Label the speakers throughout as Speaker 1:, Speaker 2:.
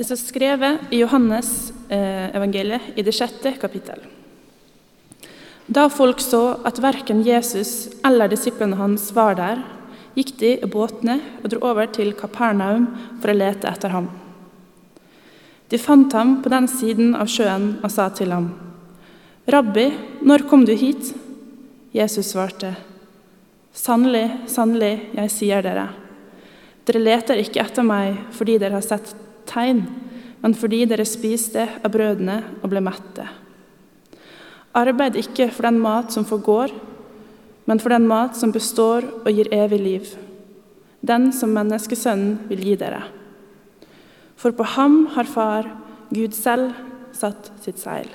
Speaker 1: Det står skrevet i Johannes eh, evangeliet i det sjette kapittel. Da folk så at verken Jesus eller disiplene hans var der, gikk de i båtene og dro over til Kapernaum for å lete etter ham. De fant ham på den siden av sjøen og sa til ham, 'Rabbi, når kom du hit?' Jesus svarte, 'Sannelig, sannelig, jeg sier dere:" Dere leter ikke etter meg fordi dere har sett tegn, men fordi dere spiste av brødene og ble mette. Arbeid ikke for den mat som forgår, men for den mat som består og gir evig liv, den som menneskesønnen vil gi dere. For på ham har Far, Gud selv, satt sitt seil.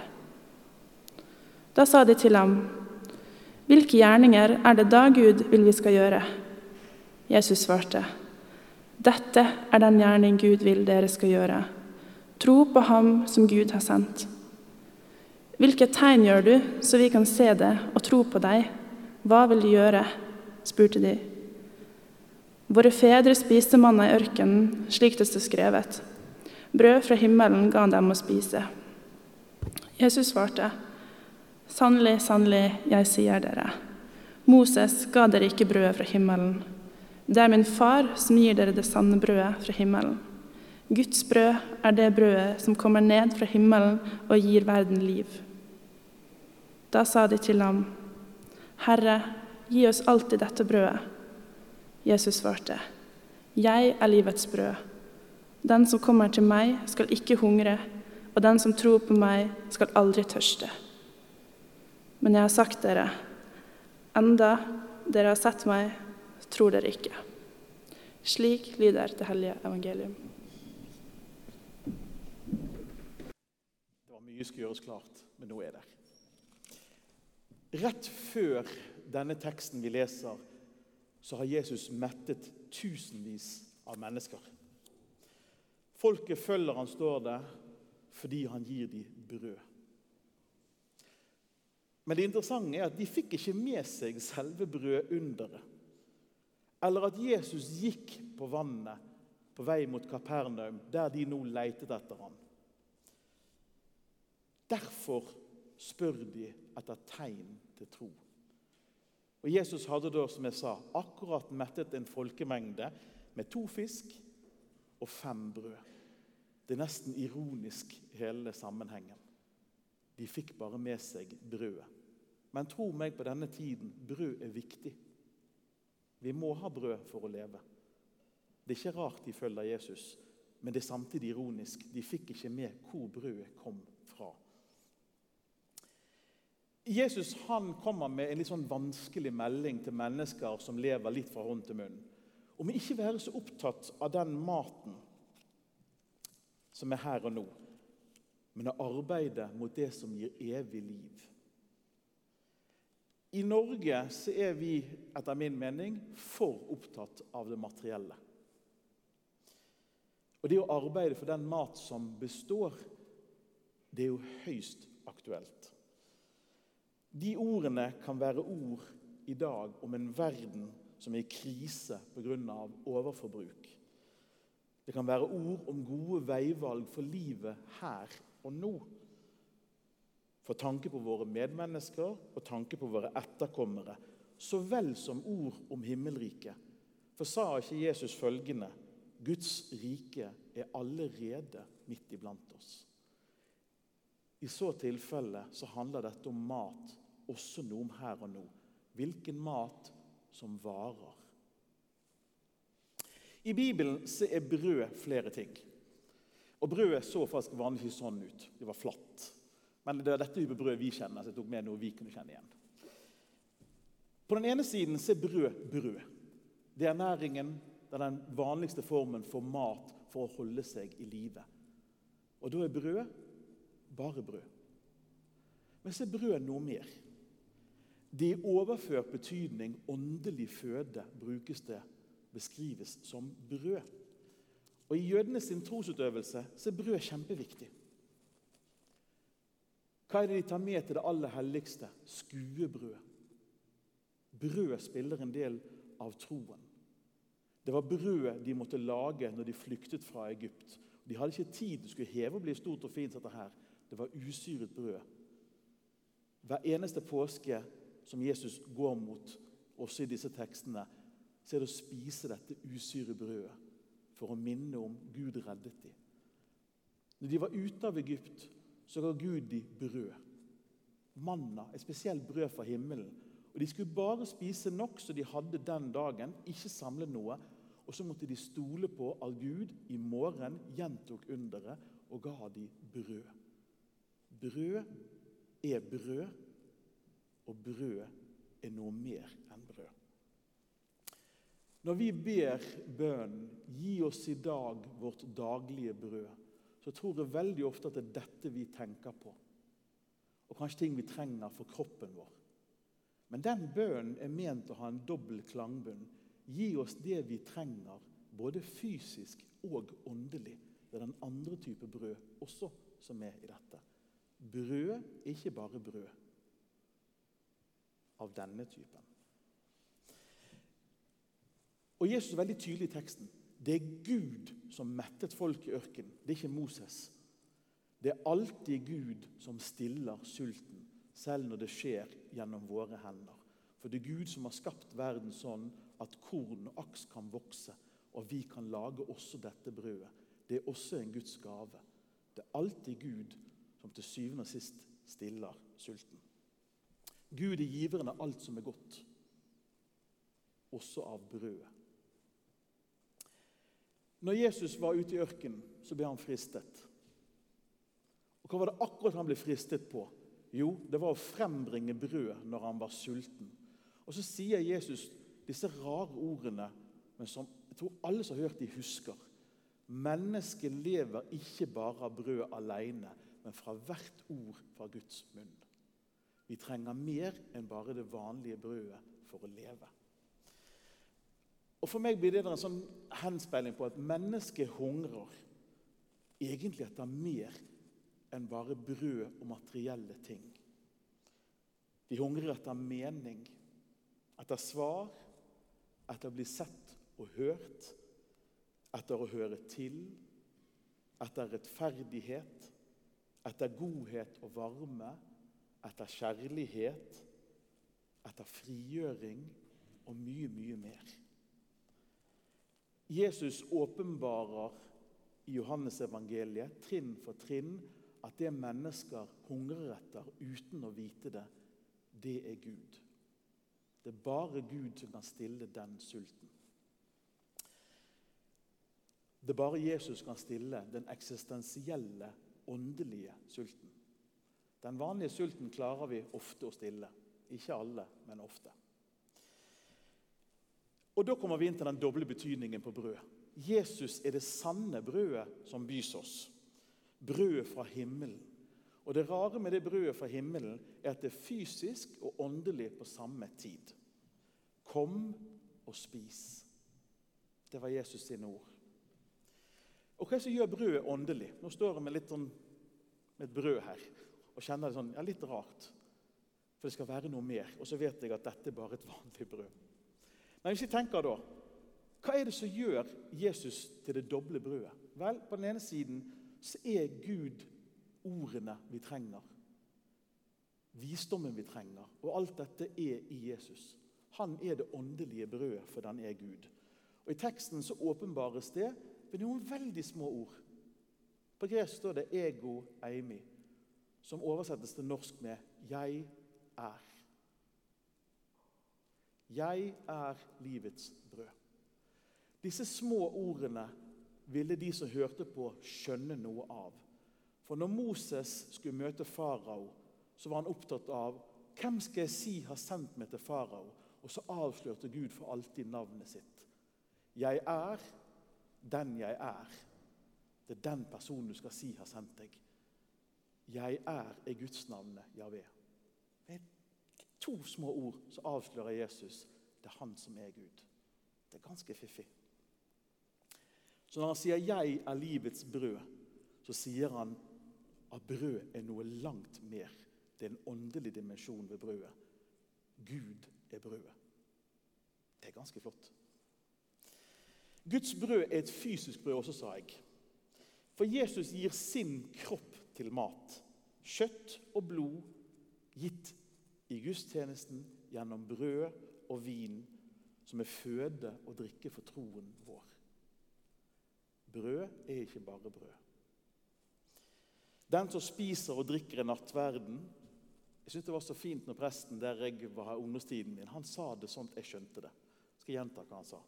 Speaker 1: Da sa de til ham, Hvilke gjerninger er det da Gud vil vi skal gjøre? Jesus svarte, Dette er den gjerning Gud vil dere skal gjøre. Tro på Ham som Gud har sendt. Hvilke tegn gjør du, så vi kan se det og tro på deg? Hva vil du gjøre? spurte de. Våre fedre spiste manna i ørkenen, slik det står skrevet. Brød fra himmelen ga han dem å spise. Jesus svarte, Sannelig, sannelig, jeg sier dere, Moses ga dere ikke brødet fra himmelen. Det er min far som gir dere det sanne brødet fra himmelen. Guds brød er det brødet som kommer ned fra himmelen og gir verden liv. Da sa de til ham, Herre, gi oss alltid dette brødet. Jesus svarte, Jeg er livets brød. Den som kommer til meg, skal ikke hungre, og den som tror på meg, skal aldri tørste. Men jeg har sagt dere, enda dere har sett meg, tror dere ikke. Slik lyder det hellige evangelium.
Speaker 2: Det var mye skulle gjøres klart, men nå er det. Rett før denne teksten vi leser, så har Jesus mettet tusenvis av mennesker. Folket følger han, står det, fordi han gir dem brød. Men det interessante er at de fikk ikke med seg selve brødunderet. Eller at Jesus gikk på vannet på vei mot Kapernaum, der de nå leitet etter ham. Derfor spør de etter tegn til tro. Og Jesus hadde da, som jeg sa, akkurat mettet en folkemengde med to fisk og fem brød. Det er nesten ironisk, hele sammenhengen. De fikk bare med seg brødet. Men tro meg, på denne tiden, brød er viktig. Vi må ha brød for å leve. Det er ikke rart de følger Jesus, men det er samtidig ironisk. De fikk ikke med hvor brødet kom fra. Jesus han kommer med en litt sånn vanskelig melding til mennesker som lever litt fra hånd til munn. Om ikke være så opptatt av den maten som er her og nå, men å arbeide mot det som gir evig liv. I Norge så er vi etter min mening for opptatt av det materielle. Og Det å arbeide for den mat som består, det er jo høyst aktuelt. De ordene kan være ord i dag om en verden som er i krise pga. overforbruk. Det kan være ord om gode veivalg for livet her og nå for tanke på våre medmennesker og tanke på våre etterkommere, så vel som ord om himmelriket. For sa ikke Jesus følgende Guds rike er allerede midt iblant oss. I så tilfelle så handler dette om mat, også noe om her og nå. Hvilken mat som varer. I Bibelen så er brød flere ting. Og Brødet så faktisk vanligvis sånn ut. Det var flatt. Men det er dette hypebrødet vi kjenner, så jeg tok med noe vi kunne kjenne igjen. På den ene siden så er brød brød. Det er næringen, det er den vanligste formen for mat for å holde seg i live. Og da er brød bare brød. Men så er brød noe mer. Det i overført betydning, åndelig føde, brukes det, beskrives som brød. Og I jødene sin trosutøvelse så er brød kjempeviktig. Hva er det de tar med til det aller helligste? Skuebrød. Brød spiller en del av troen. Det var brødet de måtte lage når de flyktet fra Egypt. De hadde ikke tid å skulle heve og bli stort og fint. dette her. Det var usyret brød. Hver eneste påske som Jesus går mot, også i disse tekstene, så er det å spise dette usyre brødet for å minne om Gud reddet dem. Når de var ute av Egypt, så ga Gud dem brød. Manna, et spesielt brød fra himmelen. Og De skulle bare spise nok så de hadde den dagen, ikke samle noe. Og så måtte de stole på at Gud i morgen gjentok underet og ga dem brød. Brød er brød, og brød er noe mer enn brød. Når vi ber bønnen 'Gi oss i dag vårt daglige brød', så tror jeg veldig ofte at det er dette vi tenker på. Og kanskje ting vi trenger for kroppen vår. Men den bønnen er ment å ha en dobbel klangbunn. Gi oss det vi trenger, både fysisk og åndelig. Det er den andre type brød også som er i dette. Brød er ikke bare brød av denne typen. Og Jesus er veldig tydelig i teksten. Det er Gud som mettet folk i ørkenen, det er ikke Moses. Det er alltid Gud som stiller sulten, selv når det skjer gjennom våre hender. For det er Gud som har skapt verden sånn at korn og aks kan vokse, og vi kan lage også dette brødet. Det er også en Guds gave. Det er alltid Gud som til syvende og sist stiller sulten. Gud er giveren av alt som er godt, også av brødet. Når Jesus var ute i ørkenen, så ble han fristet. Og Hva var det akkurat han ble fristet på? Jo, det var å frembringe brød når han var sulten. Og Så sier Jesus disse rare ordene, men som jeg tror alle som har hørt de husker. Mennesket lever ikke bare av brød alene, men fra hvert ord fra Guds munn. Vi trenger mer enn bare det vanlige brødet for å leve. Og For meg blir det en sånn henspeiling på at mennesket hungrer egentlig etter mer enn bare brød og materielle ting. De hungrer etter mening, etter svar, etter å bli sett og hørt, etter å høre til, etter rettferdighet, etter godhet og varme, etter kjærlighet, etter frigjøring og mye, mye mer. Jesus åpenbarer i Johannesevangeliet trinn for trinn at det mennesker hungrer etter uten å vite det, det er Gud. Det er bare Gud som kan stille den sulten. Det er bare Jesus som kan stille den eksistensielle, åndelige sulten. Den vanlige sulten klarer vi ofte å stille. Ikke alle, men ofte. Og Da kommer vi inn til den doble betydningen på brød. Jesus er det sanne brødet som bys oss. Brødet fra himmelen. Og Det rare med det brødet fra himmelen er at det er fysisk og åndelig på samme tid. Kom og spis. Det var Jesus sine ord. Og Hva er det som gjør brødet åndelig? Nå står jeg med, litt sånn, med et brød her og kjenner det sånn, ja, litt rart. For det skal være noe mer. Og så vet jeg at dette er bare et vanlig brød. Men hvis vi tenker da, Hva er det som gjør Jesus til det doble brødet? Vel, På den ene siden så er Gud ordene vi trenger. Visdommen vi trenger. Og alt dette er i Jesus. Han er det åndelige brødet, for den er Gud. Og I teksten så åpenbares det ved noen veldig små ord. På gresk står det 'ego eimi', som oversettes til norsk med 'jeg er'. Jeg er livets brød. Disse små ordene ville de som hørte på, skjønne noe av. For når Moses skulle møte farao, så var han opptatt av hvem skal jeg si har sendt meg til farao? Og så avslørte Gud for alltid navnet sitt. Jeg er den jeg er. Det er den personen du skal si har sendt deg. Jeg er er Guds navnet, Javé to små ord så avslører Jesus det er han som er Gud. Det er ganske fiffig. Så når han sier 'jeg er livets brød', så sier han at brød er noe langt mer. Det er en åndelig dimensjon ved brødet. Gud er brødet. Det er ganske flott. Guds brød er et fysisk brød også, sa jeg. For Jesus gir sin kropp til mat. Kjøtt og blod gitt i gudstjenesten gjennom brød og vin, som er føde og drikke for troen vår. Brød er ikke bare brød. Den som spiser og drikker i nattverden Jeg synes det var så fint når presten der jeg var her ungdomstiden min, han sa det sånn at jeg skjønte det. Jeg skal gjenta hva han sa.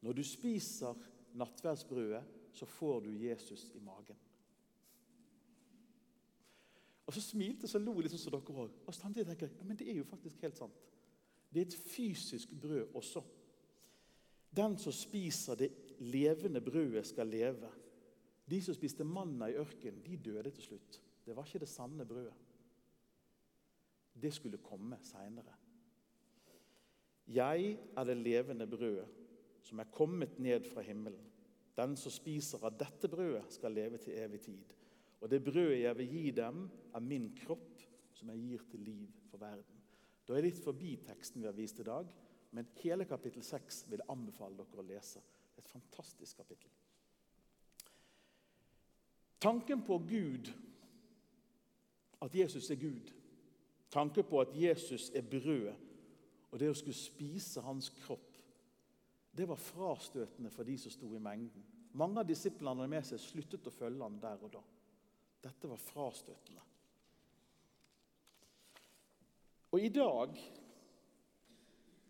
Speaker 2: Når du spiser nattverdsbrødet, så får du Jesus i magen. Og Så smilte så lo liksom som dere òg. Og samtidig tenker jeg ja, men det er jo faktisk helt sant. Det er et fysisk brød også. Den som spiser det levende brødet, skal leve. De som spiste manna i ørkenen, de døde til slutt. Det var ikke det sanne brødet. Det skulle komme seinere. Jeg er det levende brødet som er kommet ned fra himmelen. Den som spiser av dette brødet, skal leve til evig tid. Og det brødet jeg vil gi dem, er min kropp, som jeg gir til liv for verden. Da er jeg litt forbi teksten vi har vist i dag, men hele kapittel 6 vil jeg anbefale dere å lese. Det er et fantastisk kapittel. Tanken på Gud, at Jesus er Gud, tanken på at Jesus er brødet, og det å skulle spise hans kropp, det var frastøtende for de som sto i mengden. Mange av disiplene med seg sluttet å følge ham der og da. Dette var frastøtende. Og i dag,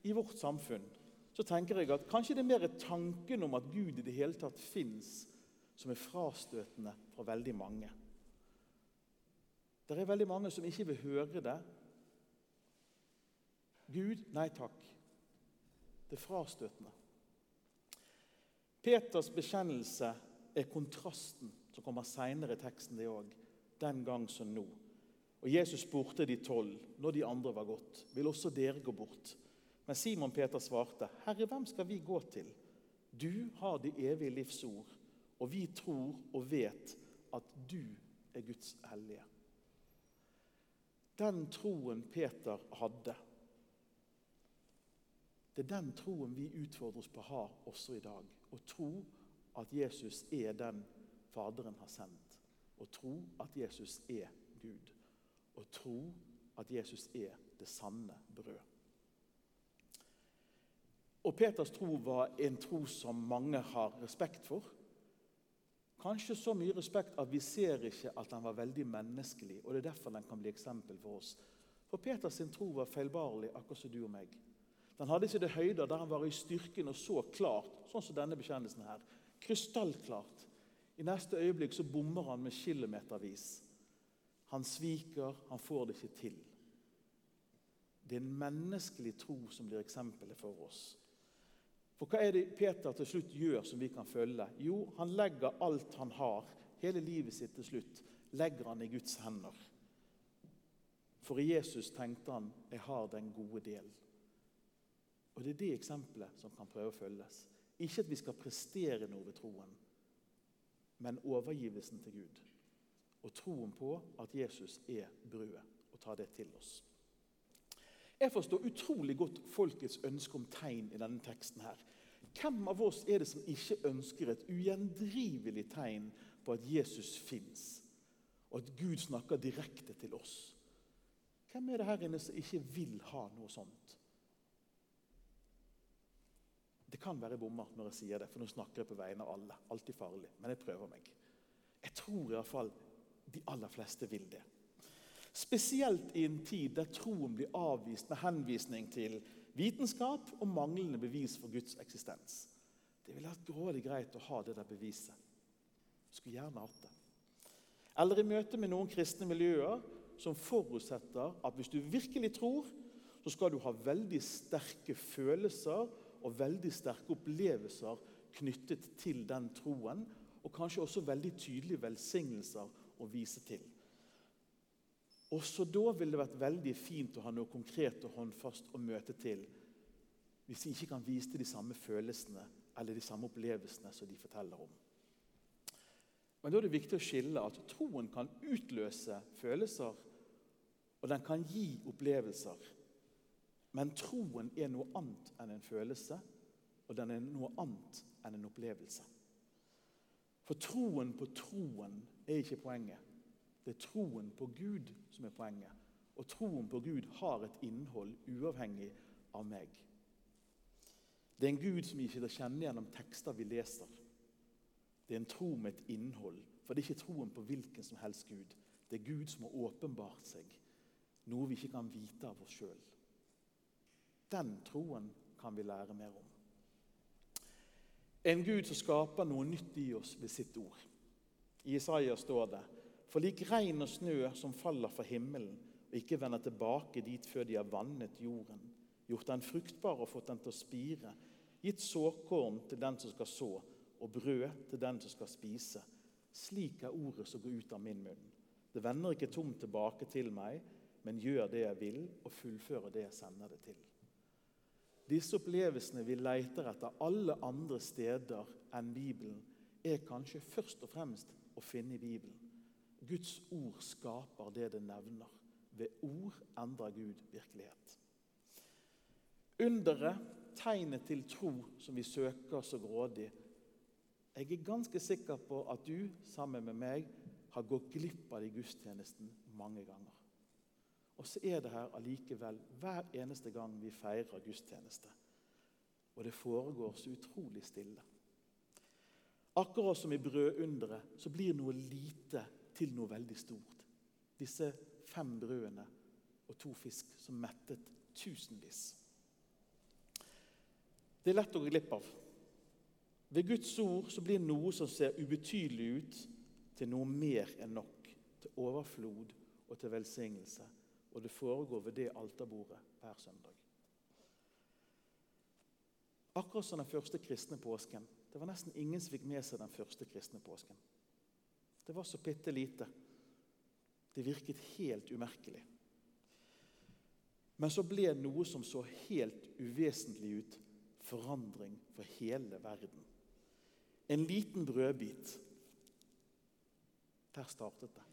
Speaker 2: i vårt samfunn, så tenker jeg at kanskje det er mer tanken om at Gud i det hele tatt fins, som er frastøtende for veldig mange. Det er veldig mange som ikke vil høre det. Gud, nei takk. Det er frastøtende. Peters bekjennelse er kontrasten som kommer seinere i teksten, det òg. Den gang som nå. Og Jesus spurte de tolv når de andre var gått, vil også dere gå bort? Men Simon Peter svarte, Herre, hvem skal vi gå til? Du har det evige livs ord, og vi tror og vet at du er Guds hellige. Den troen Peter hadde, det er den troen vi utfordres på å ha også i dag. Å tro at Jesus er den Faderen har sendt. Og tro at Jesus er Gud. Og tro at Jesus er det sanne brød. Og Peters tro var en tro som mange har respekt for. Kanskje så mye respekt at vi ser ikke at den var veldig menneskelig. og Det er derfor den kan bli eksempel for oss. For Peters tro var feilbarlig, akkurat som du og meg. Den hadde ikke det høyder der han var i styrken og så klart, sånn som denne bekjennelsen her. Krystallklart. I neste øyeblikk så bommer han med kilometervis. Han sviker, han får det ikke til. Det er en menneskelig tro som blir eksempelet for oss. For hva er det Peter til slutt gjør som vi kan følge? Jo, han legger alt han har, hele livet sitt til slutt, legger han i Guds hender. For i Jesus tenkte han 'jeg har den gode del'. Og Det er det eksempelet som kan prøve å følges. Ikke at vi skal prestere noe ved troen, men overgivelsen til Gud. Og troen på at Jesus er brødet, og ta det til oss. Jeg forstår utrolig godt folkets ønske om tegn i denne teksten. her. Hvem av oss er det som ikke ønsker et ugjendrivelig tegn på at Jesus fins, og at Gud snakker direkte til oss? Hvem er det her inne som ikke vil ha noe sånt? Det kan være bommer når jeg sier det, for nå snakker jeg på vegne av alle. Alltid farlig, men jeg prøver meg. Jeg tror iallfall de aller fleste vil det. Spesielt i en tid der troen blir avvist med henvisning til vitenskap og manglende bevis for Guds eksistens. Det ville vært grådig greit å ha det der beviset. Skulle gjerne hatt det. Eller i møte med noen kristne miljøer som forutsetter at hvis du virkelig tror, så skal du ha veldig sterke følelser og veldig sterke opplevelser knyttet til den troen. Og kanskje også veldig tydelige velsignelser å vise til. Også da ville det vært veldig fint å ha noe konkret og håndfast å møte til hvis vi ikke kan vise til de samme følelsene eller de samme opplevelsene som de forteller om. Men da er det viktig å skille at troen kan utløse følelser, og den kan gi opplevelser. Men troen er noe annet enn en følelse, og den er noe annet enn en opplevelse. For troen på troen er ikke poenget. Det er troen på Gud som er poenget. Og troen på Gud har et innhold uavhengig av meg. Det er en Gud som gir seg til kjenne gjennom tekster vi leser. Det er en tro med et innhold. For det er ikke troen på hvilken som helst Gud. Det er Gud som har åpenbart seg, noe vi ikke kan vite av oss sjøl. Den troen kan vi lære mer om. En Gud som skaper noe nytt i oss ved sitt ord. I Isaiah står det For lik regn og snø som faller fra himmelen og ikke vender tilbake dit før de har vannet jorden, gjort den fruktbar og fått den til å spire, gitt såkorn til den som skal så, og brød til den som skal spise. Slik er ordet som går ut av min munn. Det vender ikke tomt tilbake til meg, men gjør det jeg vil, og fullfører det jeg sender det til. Disse opplevelsene vi leter etter alle andre steder enn Bibelen, er kanskje først og fremst å finne i Bibelen. Guds ord skaper det det nevner. Ved ord endrer Gud virkelighet. Underet, tegnet til tro som vi søker så grådig, jeg er ganske sikker på at du sammen med meg har gått glipp av det i gudstjenesten mange ganger. Og så er det her allikevel hver eneste gang vi feirer gudstjeneste. Og det foregår så utrolig stille. Akkurat som i brødunderet så blir noe lite til noe veldig stort. Disse fem brødene og to fisk som mettet tusenvis. Det er lett å gå glipp av. Ved Guds ord så blir noe som ser ubetydelig ut, til noe mer enn nok. Til overflod og til velsignelse. Og det foregår ved det alterbordet hver søndag. Akkurat som den første kristne påsken. Det var nesten ingen som fikk med seg den første kristne påsken. Det var så bitte lite. Det virket helt umerkelig. Men så ble noe som så helt uvesentlig ut, forandring for hele verden. En liten brødbit. Der startet det.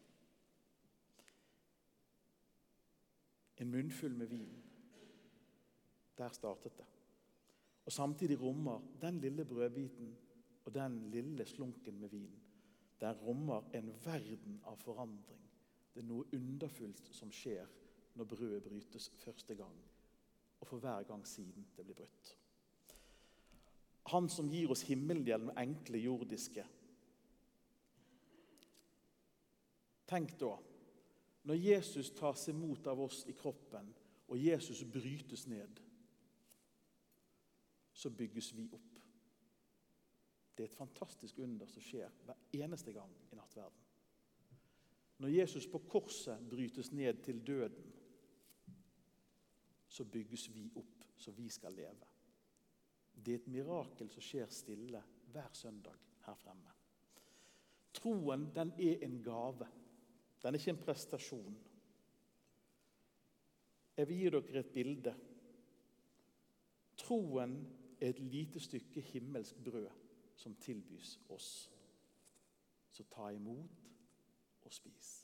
Speaker 2: En munnfull med vin. Der startet det. Og Samtidig rommer den lille brødbiten og den lille slunken med vin den rommer en verden av forandring. Det er noe underfullt som skjer når brødet brytes første gang, og for hver gang siden det blir brutt. Han som gir oss himmelen gjennom enkle jordiske. Tenk da, når Jesus tas imot av oss i kroppen, og Jesus brytes ned, så bygges vi opp. Det er et fantastisk under som skjer hver eneste gang i nattverden. Når Jesus på korset brytes ned til døden, så bygges vi opp så vi skal leve. Det er et mirakel som skjer stille hver søndag her fremme. Troen den er en gave. Den er ikke en prestasjon. Jeg vil gi dere et bilde. Troen er et lite stykke himmelsk brød som tilbys oss. Så ta imot og spis.